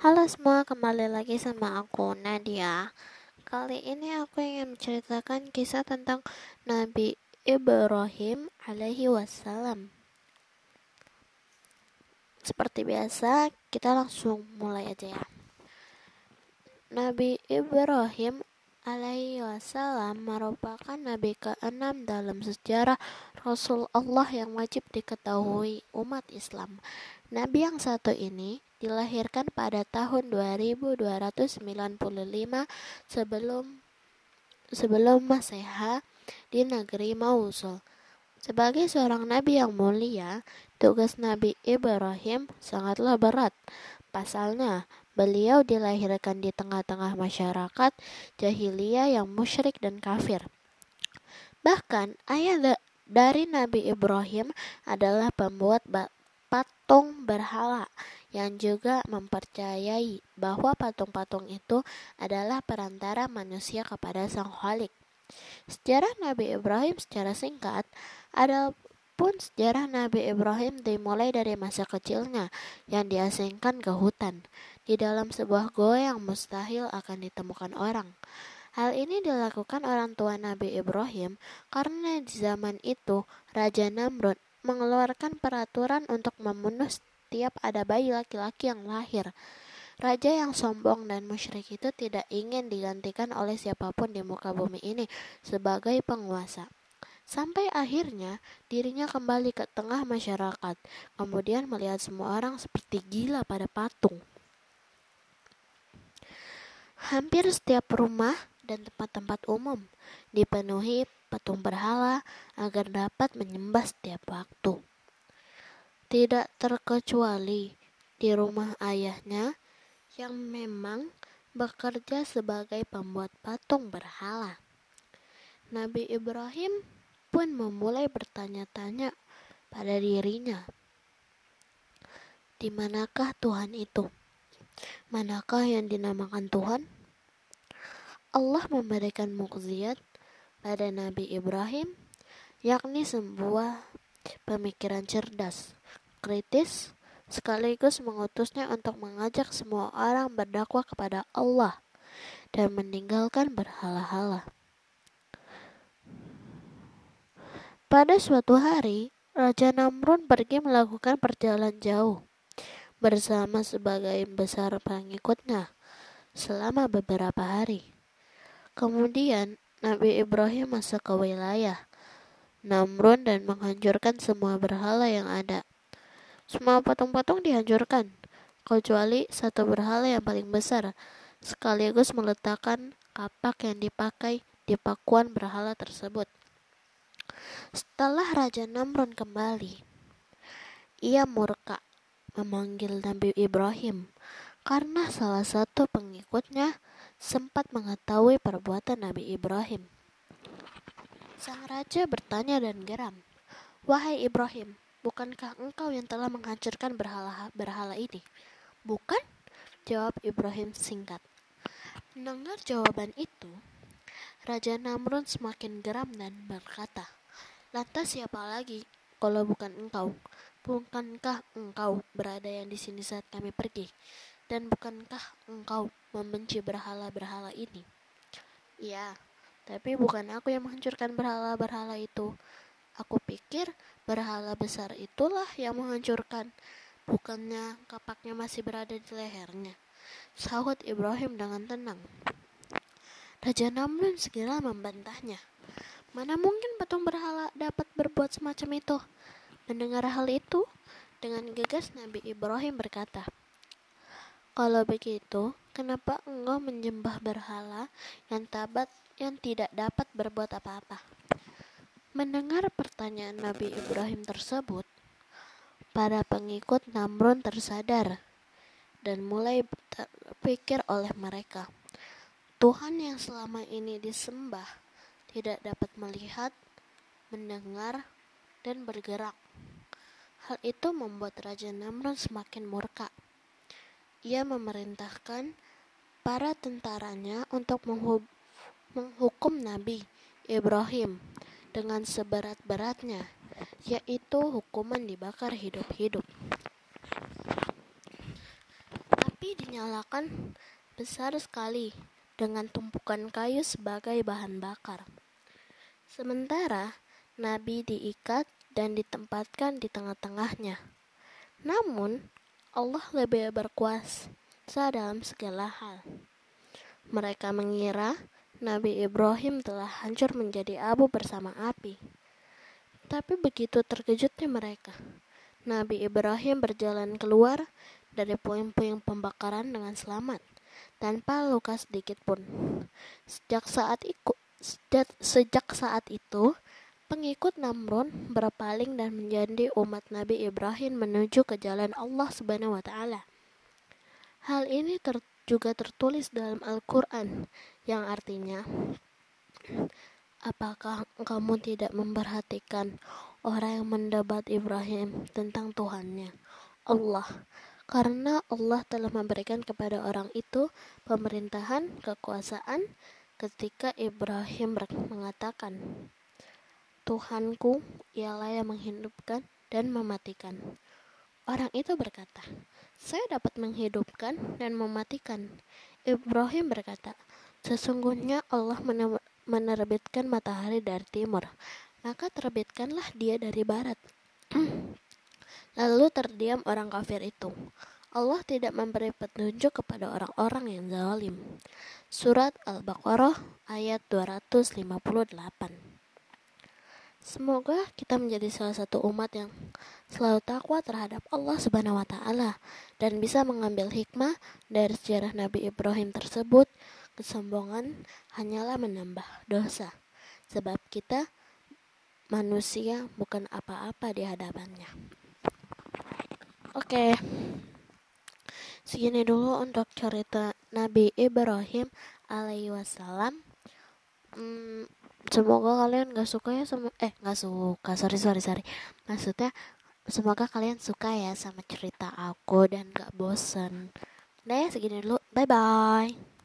Halo semua, kembali lagi sama aku Nadia. Kali ini aku ingin menceritakan kisah tentang Nabi Ibrahim alaihi wassalam. Seperti biasa, kita langsung mulai aja ya. Nabi Ibrahim alaihi wasallam merupakan nabi keenam dalam sejarah Rasul Allah yang wajib diketahui umat Islam. Nabi yang satu ini dilahirkan pada tahun 2295 sebelum sebelum Maseha di negeri Mausul. Sebagai seorang nabi yang mulia, tugas Nabi Ibrahim sangatlah berat. Pasalnya, beliau dilahirkan di tengah-tengah masyarakat jahiliyah yang musyrik dan kafir. Bahkan, ayah dari Nabi Ibrahim adalah pembuat patung berhala yang juga mempercayai bahwa patung-patung itu adalah perantara manusia kepada Sang Khalik. Sejarah Nabi Ibrahim secara singkat ada pun sejarah Nabi Ibrahim dimulai dari masa kecilnya yang diasingkan ke hutan di dalam sebuah goa yang mustahil akan ditemukan orang. Hal ini dilakukan orang tua Nabi Ibrahim karena di zaman itu Raja Namrud mengeluarkan peraturan untuk membunuh setiap ada bayi laki-laki yang lahir. Raja yang sombong dan musyrik itu tidak ingin digantikan oleh siapa pun di muka bumi ini sebagai penguasa. Sampai akhirnya dirinya kembali ke tengah masyarakat, kemudian melihat semua orang seperti gila pada patung. Hampir setiap rumah dan tempat-tempat umum dipenuhi patung berhala agar dapat menyembah setiap waktu. Tidak terkecuali di rumah ayahnya yang memang bekerja sebagai pembuat patung berhala. Nabi Ibrahim pun memulai bertanya-tanya pada dirinya, "Di manakah Tuhan itu? Manakah yang dinamakan Tuhan?" Allah memberikan mukjizat pada Nabi Ibrahim, yakni sebuah pemikiran cerdas kritis sekaligus mengutusnya untuk mengajak semua orang berdakwah kepada Allah dan meninggalkan berhala-hala. Pada suatu hari, Raja Namrun pergi melakukan perjalanan jauh bersama sebagai besar pengikutnya selama beberapa hari. Kemudian Nabi Ibrahim masuk ke wilayah Namrun dan menghancurkan semua berhala yang ada. Semua patung-patung dihancurkan, kecuali satu berhala yang paling besar, sekaligus meletakkan kapak yang dipakai di pakuan berhala tersebut. Setelah Raja Namrun kembali, ia murka memanggil Nabi Ibrahim karena salah satu pengikutnya sempat mengetahui perbuatan Nabi Ibrahim. Sang raja bertanya dan geram, "Wahai Ibrahim, Bukankah engkau yang telah menghancurkan berhala-berhala ini? Bukan? Jawab Ibrahim singkat. Mendengar jawaban itu, Raja Namrud semakin geram dan berkata, Lantas siapa lagi kalau bukan engkau? Bukankah engkau berada yang di sini saat kami pergi? Dan bukankah engkau membenci berhala-berhala ini? Ya, tapi bukan aku yang menghancurkan berhala-berhala itu. Pikir berhala besar itulah yang menghancurkan. Bukannya kapaknya masih berada di lehernya. Sahut Ibrahim dengan tenang. Raja Namrud segera membantahnya. Mana mungkin patung berhala dapat berbuat semacam itu? Mendengar hal itu, dengan gegas Nabi Ibrahim berkata, Kalau begitu, kenapa engkau menjembah berhala yang tabat yang tidak dapat berbuat apa-apa? Mendengar pertanyaan Nabi Ibrahim tersebut, para pengikut Namrun tersadar dan mulai terpikir oleh mereka, Tuhan yang selama ini disembah tidak dapat melihat, mendengar, dan bergerak. Hal itu membuat Raja Namrun semakin murka. Ia memerintahkan para tentaranya untuk menghukum Nabi Ibrahim dengan seberat-beratnya, yaitu hukuman dibakar hidup-hidup. Api dinyalakan besar sekali dengan tumpukan kayu sebagai bahan bakar. Sementara Nabi diikat dan ditempatkan di tengah-tengahnya. Namun, Allah lebih berkuasa dalam segala hal. Mereka mengira Nabi Ibrahim telah hancur menjadi abu bersama api. Tapi begitu terkejutnya mereka. Nabi Ibrahim berjalan keluar dari puing-puing pembakaran dengan selamat tanpa luka sedikit pun. Sejak saat itu, sejak, sejak saat itu, pengikut Namrun berpaling dan menjadi umat Nabi Ibrahim menuju ke jalan Allah Subhanahu wa taala. Hal ini ter, juga tertulis dalam Al-Qur'an yang artinya Apakah kamu tidak memperhatikan orang yang mendebat Ibrahim tentang Tuhannya? Allah karena Allah telah memberikan kepada orang itu pemerintahan, kekuasaan ketika Ibrahim mengatakan, Tuhanku ialah yang menghidupkan dan mematikan. Orang itu berkata, saya dapat menghidupkan dan mematikan. Ibrahim berkata, sesungguhnya Allah menerbitkan matahari dari timur, maka terbitkanlah dia dari barat. Lalu terdiam orang kafir itu. Allah tidak memberi petunjuk kepada orang-orang yang zalim. Surat Al-Baqarah ayat 258. Semoga kita menjadi salah satu umat yang selalu takwa terhadap Allah Subhanahu wa taala dan bisa mengambil hikmah dari sejarah Nabi Ibrahim tersebut. Kesombongan hanyalah menambah dosa sebab kita manusia bukan apa-apa di hadapannya. Oke. Segini dulu untuk cerita Nabi Ibrahim alaihi wasallam. Hmm, semoga kalian gak suka ya sama eh gak suka sorry sorry sorry maksudnya semoga kalian suka ya sama cerita aku dan gak bosen. Ya segini dulu. Bye bye